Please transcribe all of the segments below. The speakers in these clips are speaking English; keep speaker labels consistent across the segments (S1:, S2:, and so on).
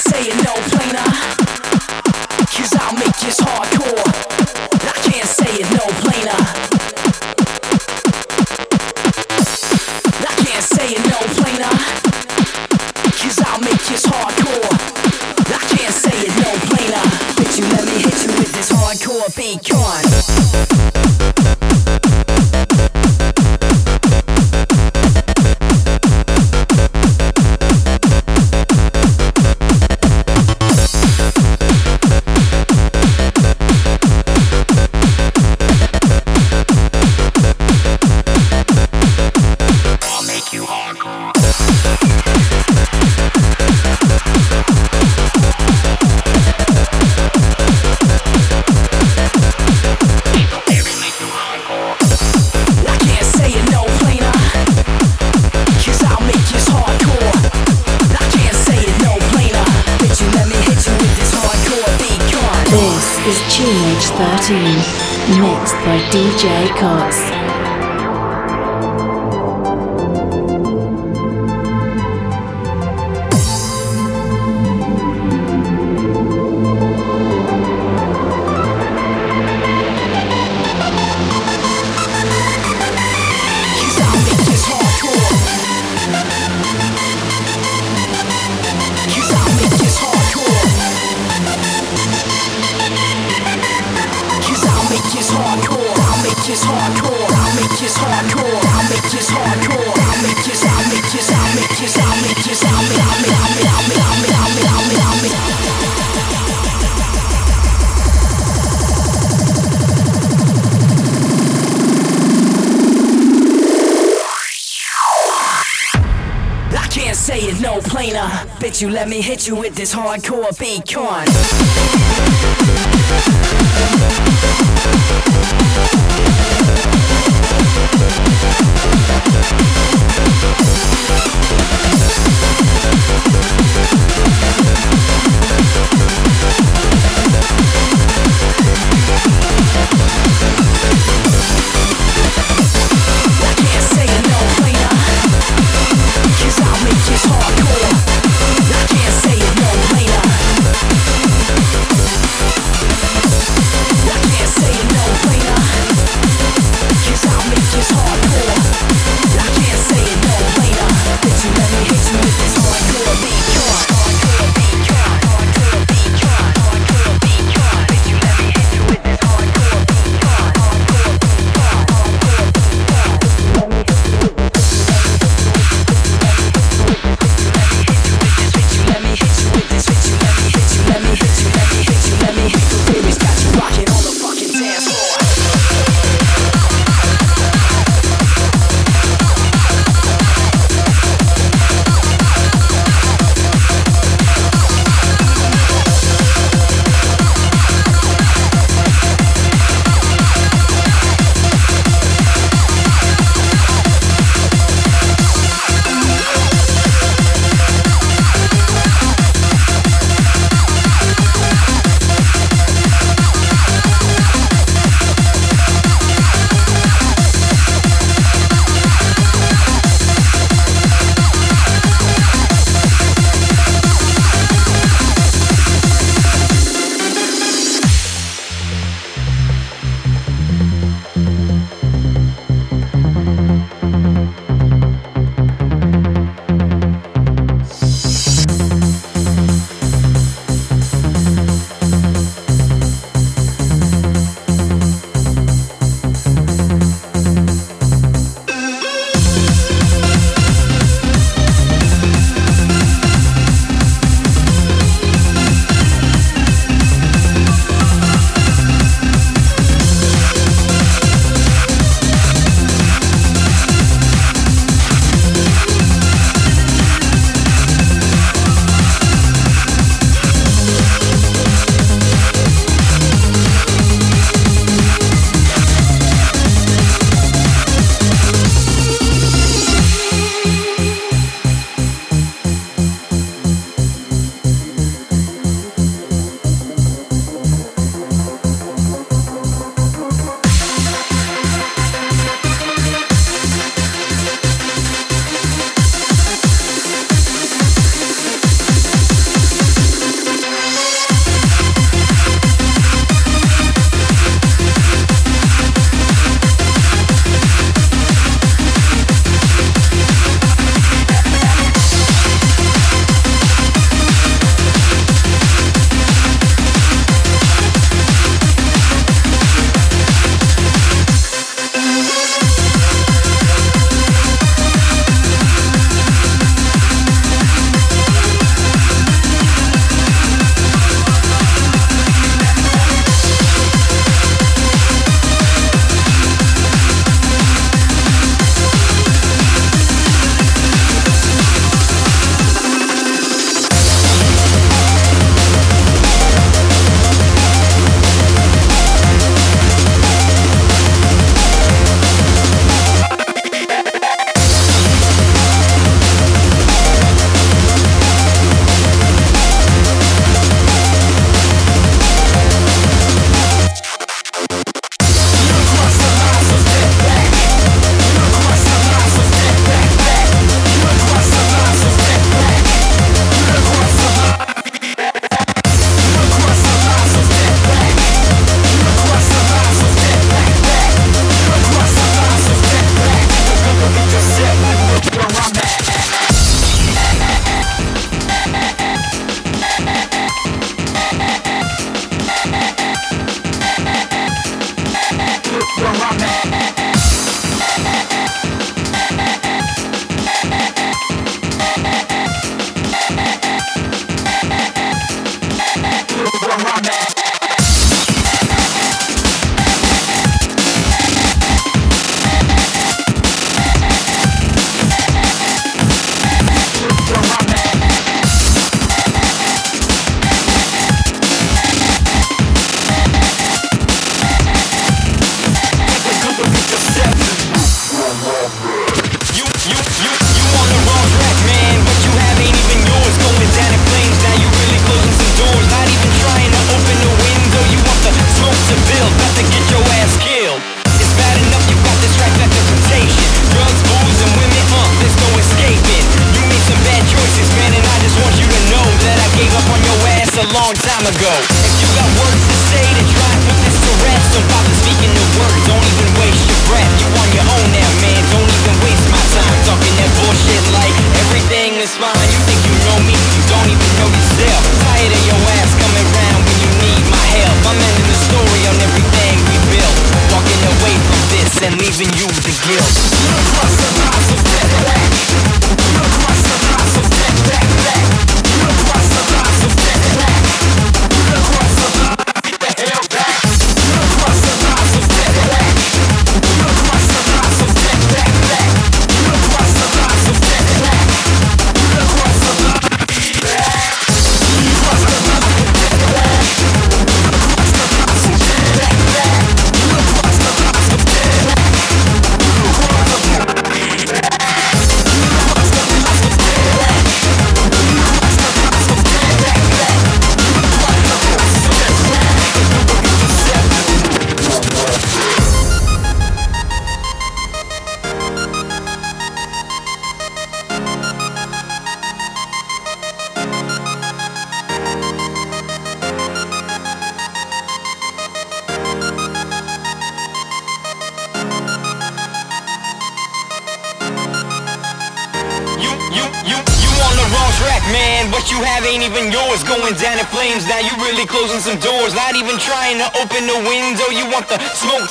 S1: saying no. Hit you with this hardcore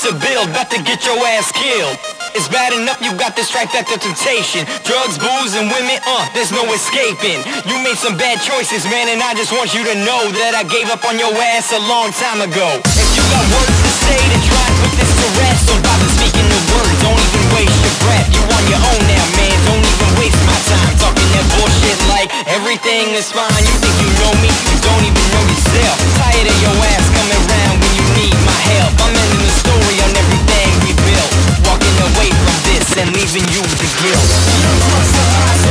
S2: to build, about to get your ass killed. It's bad enough you got this strike after temptation. Drugs, booze, and women, uh, there's no escaping. You made some bad choices, man, and I just want you to know that I gave up on your ass a long time ago. If you got words to say, then try and put this to rest. Don't bother speaking the words, don't even waste your breath. You on your own now, man, don't even waste my time talking that bullshit like everything is fine. You think you know me, you don't even know yourself. Tired of your ass and leaving you
S3: with the guilt.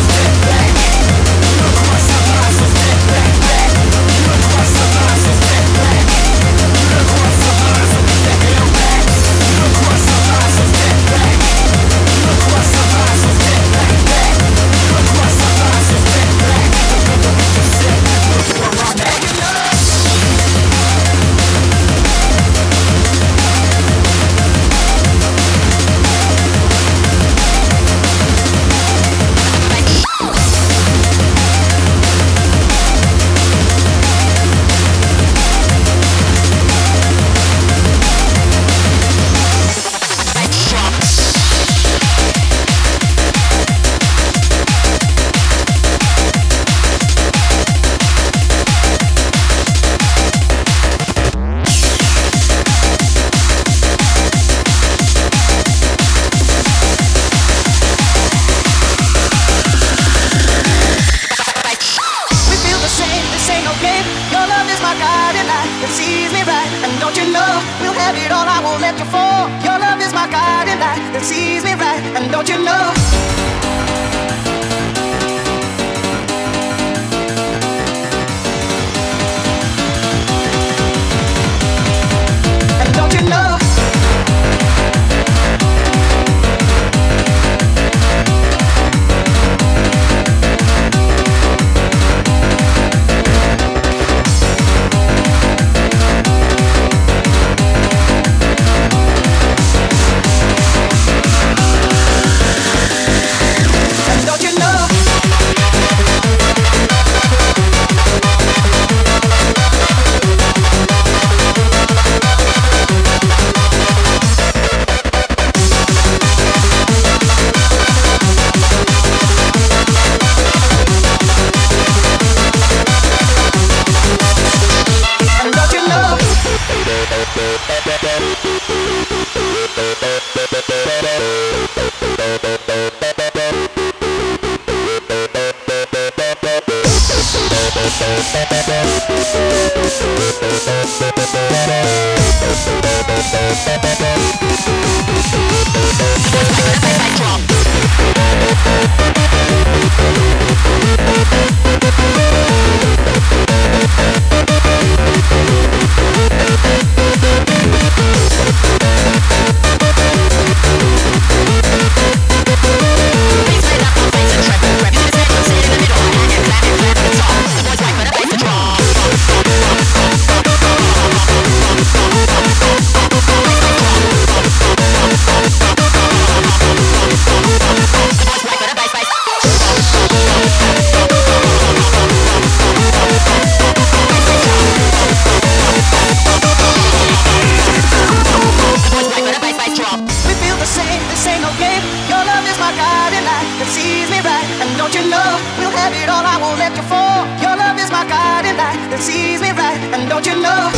S3: my guiding light that sees me right. And don't you know we'll have it all? I won't let you fall. Your love is my guiding light that sees me right. And don't you know?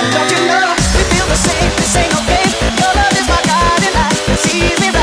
S3: And don't you know
S4: we feel the same? This ain't no game. Your love is my guiding light that sees me right.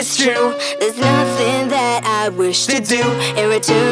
S5: it's true. There's nothing that I wish to do in return.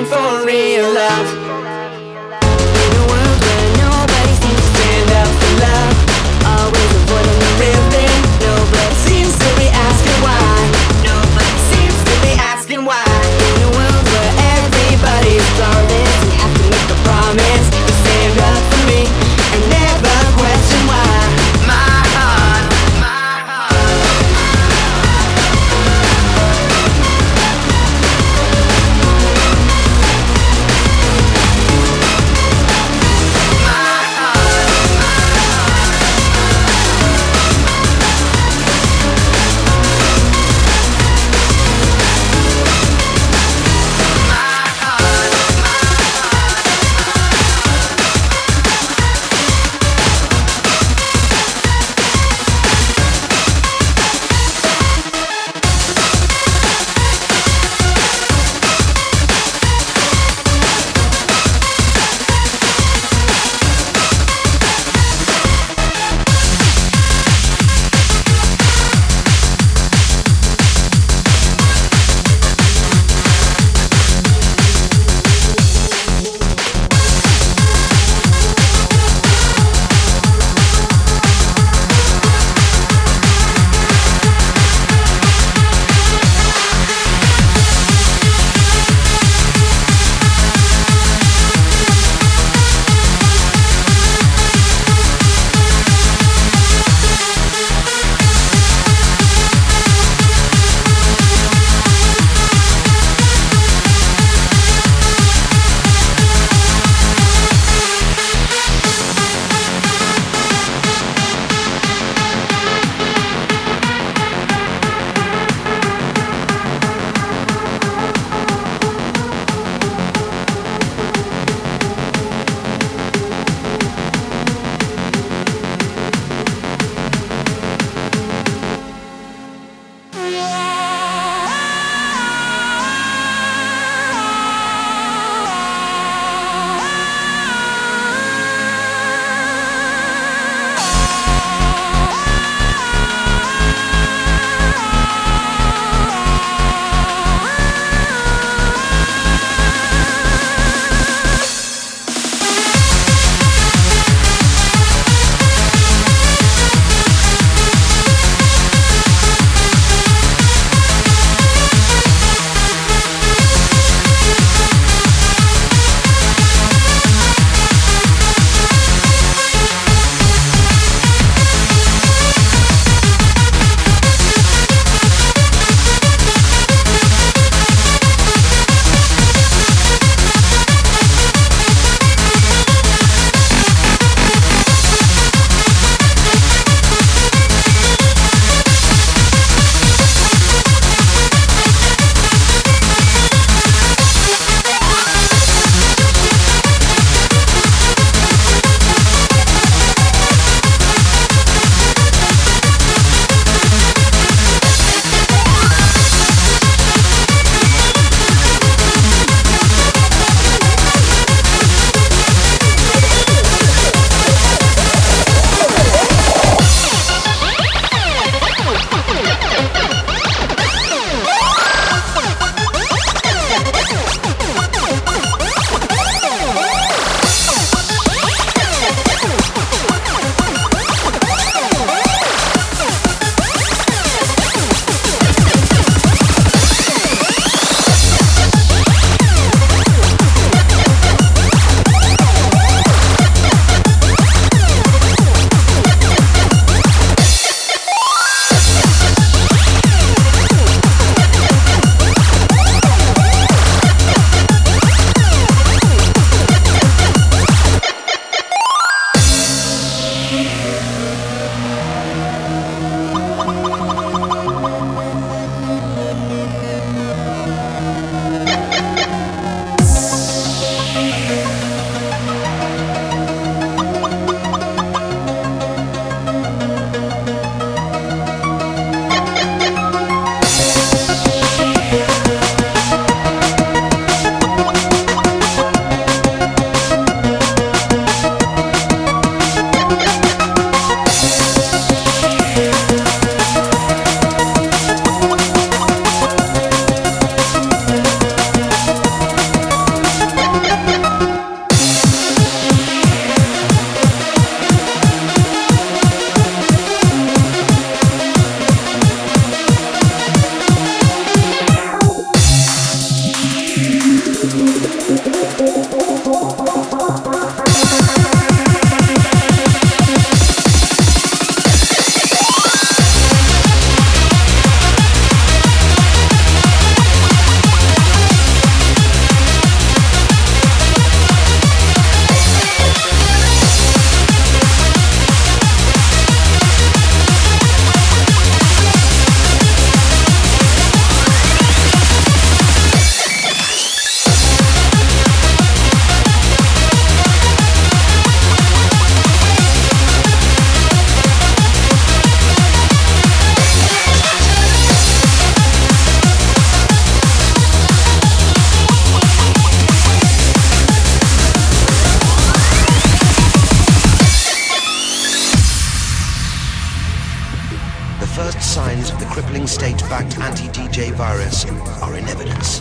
S6: Crippling state-backed anti-DJ virus are in evidence.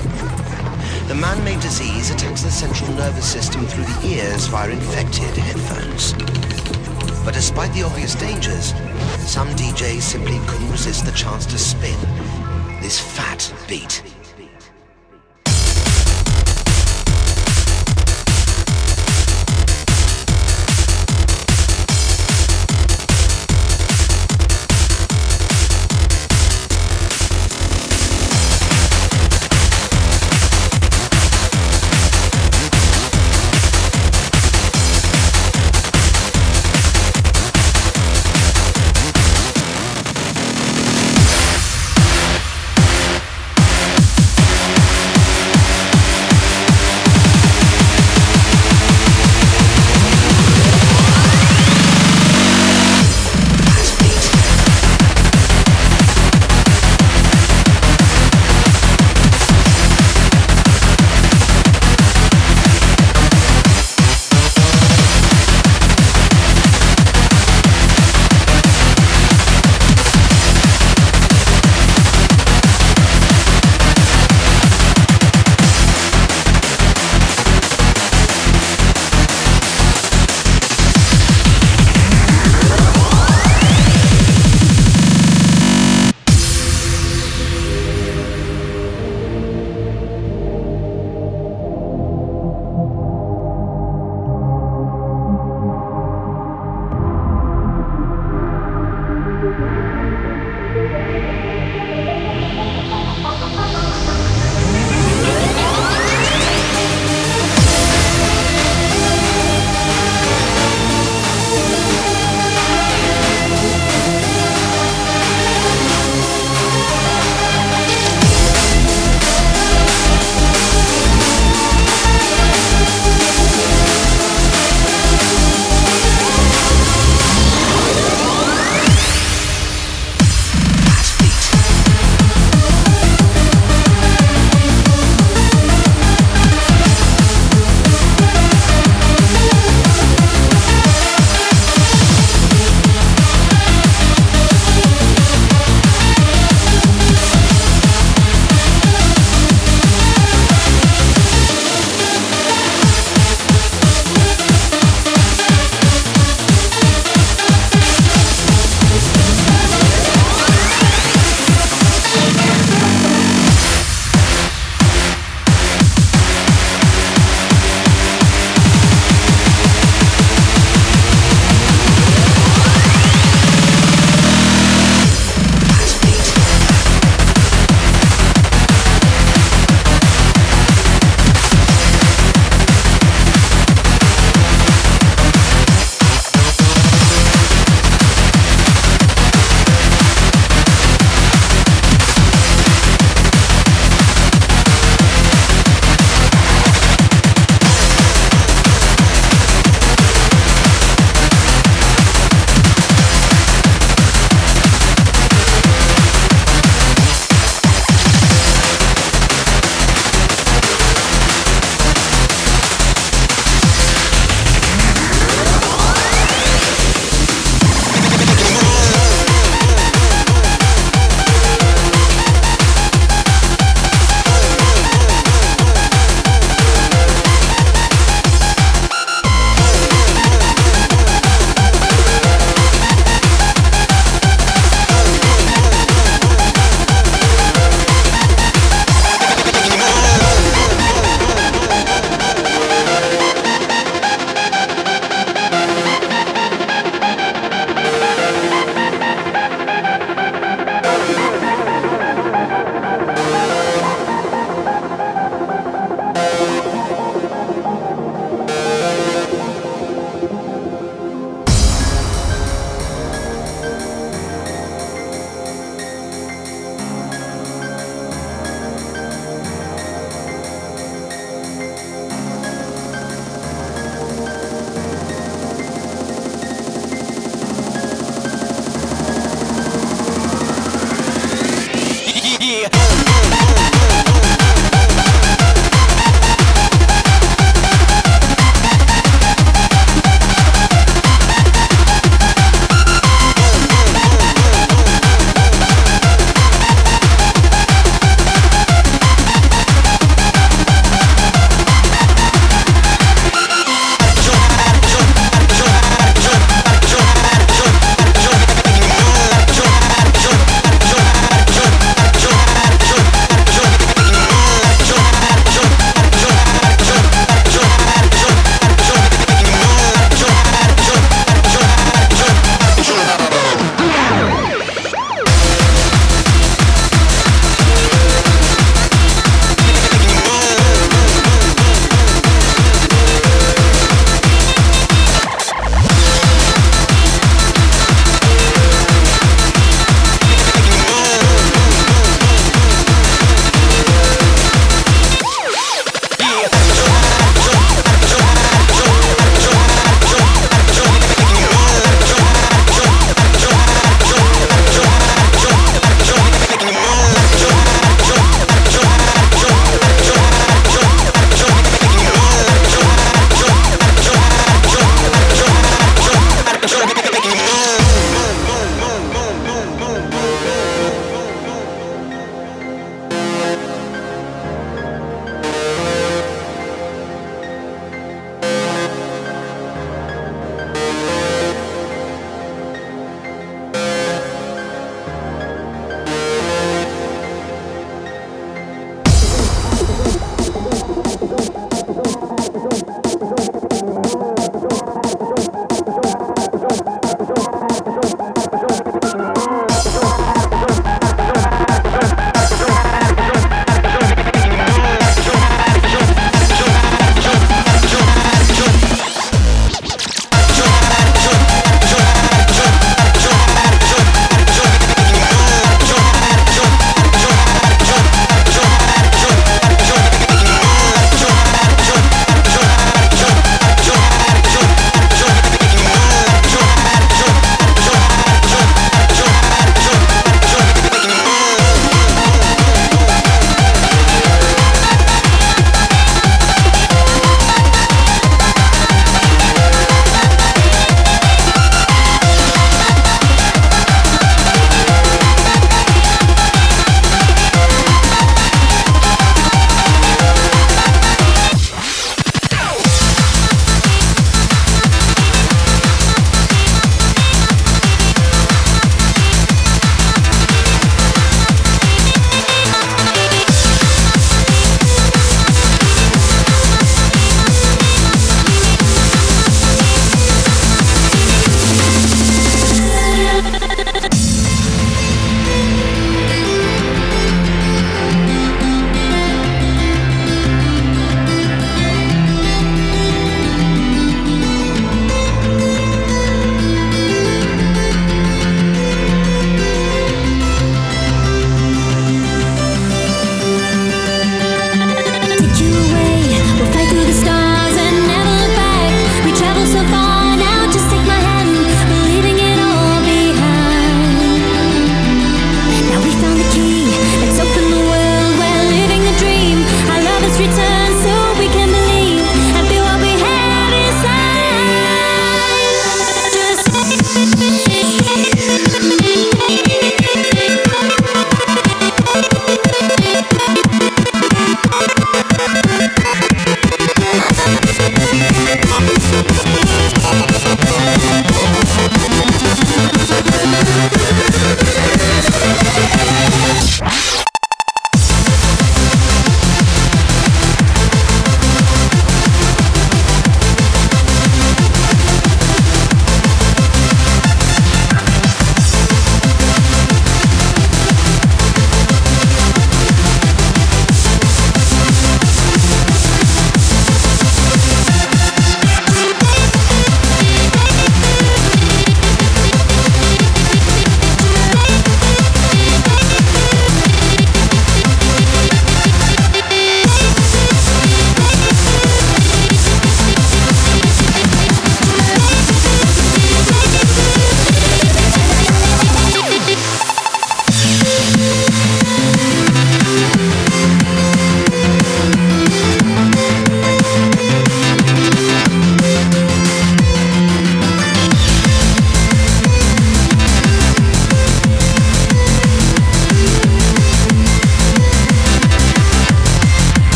S6: The man-made disease attacks the central nervous system through the ears via infected headphones. But despite the obvious dangers, some DJs simply couldn't resist the chance to spin this fat beat.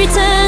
S1: return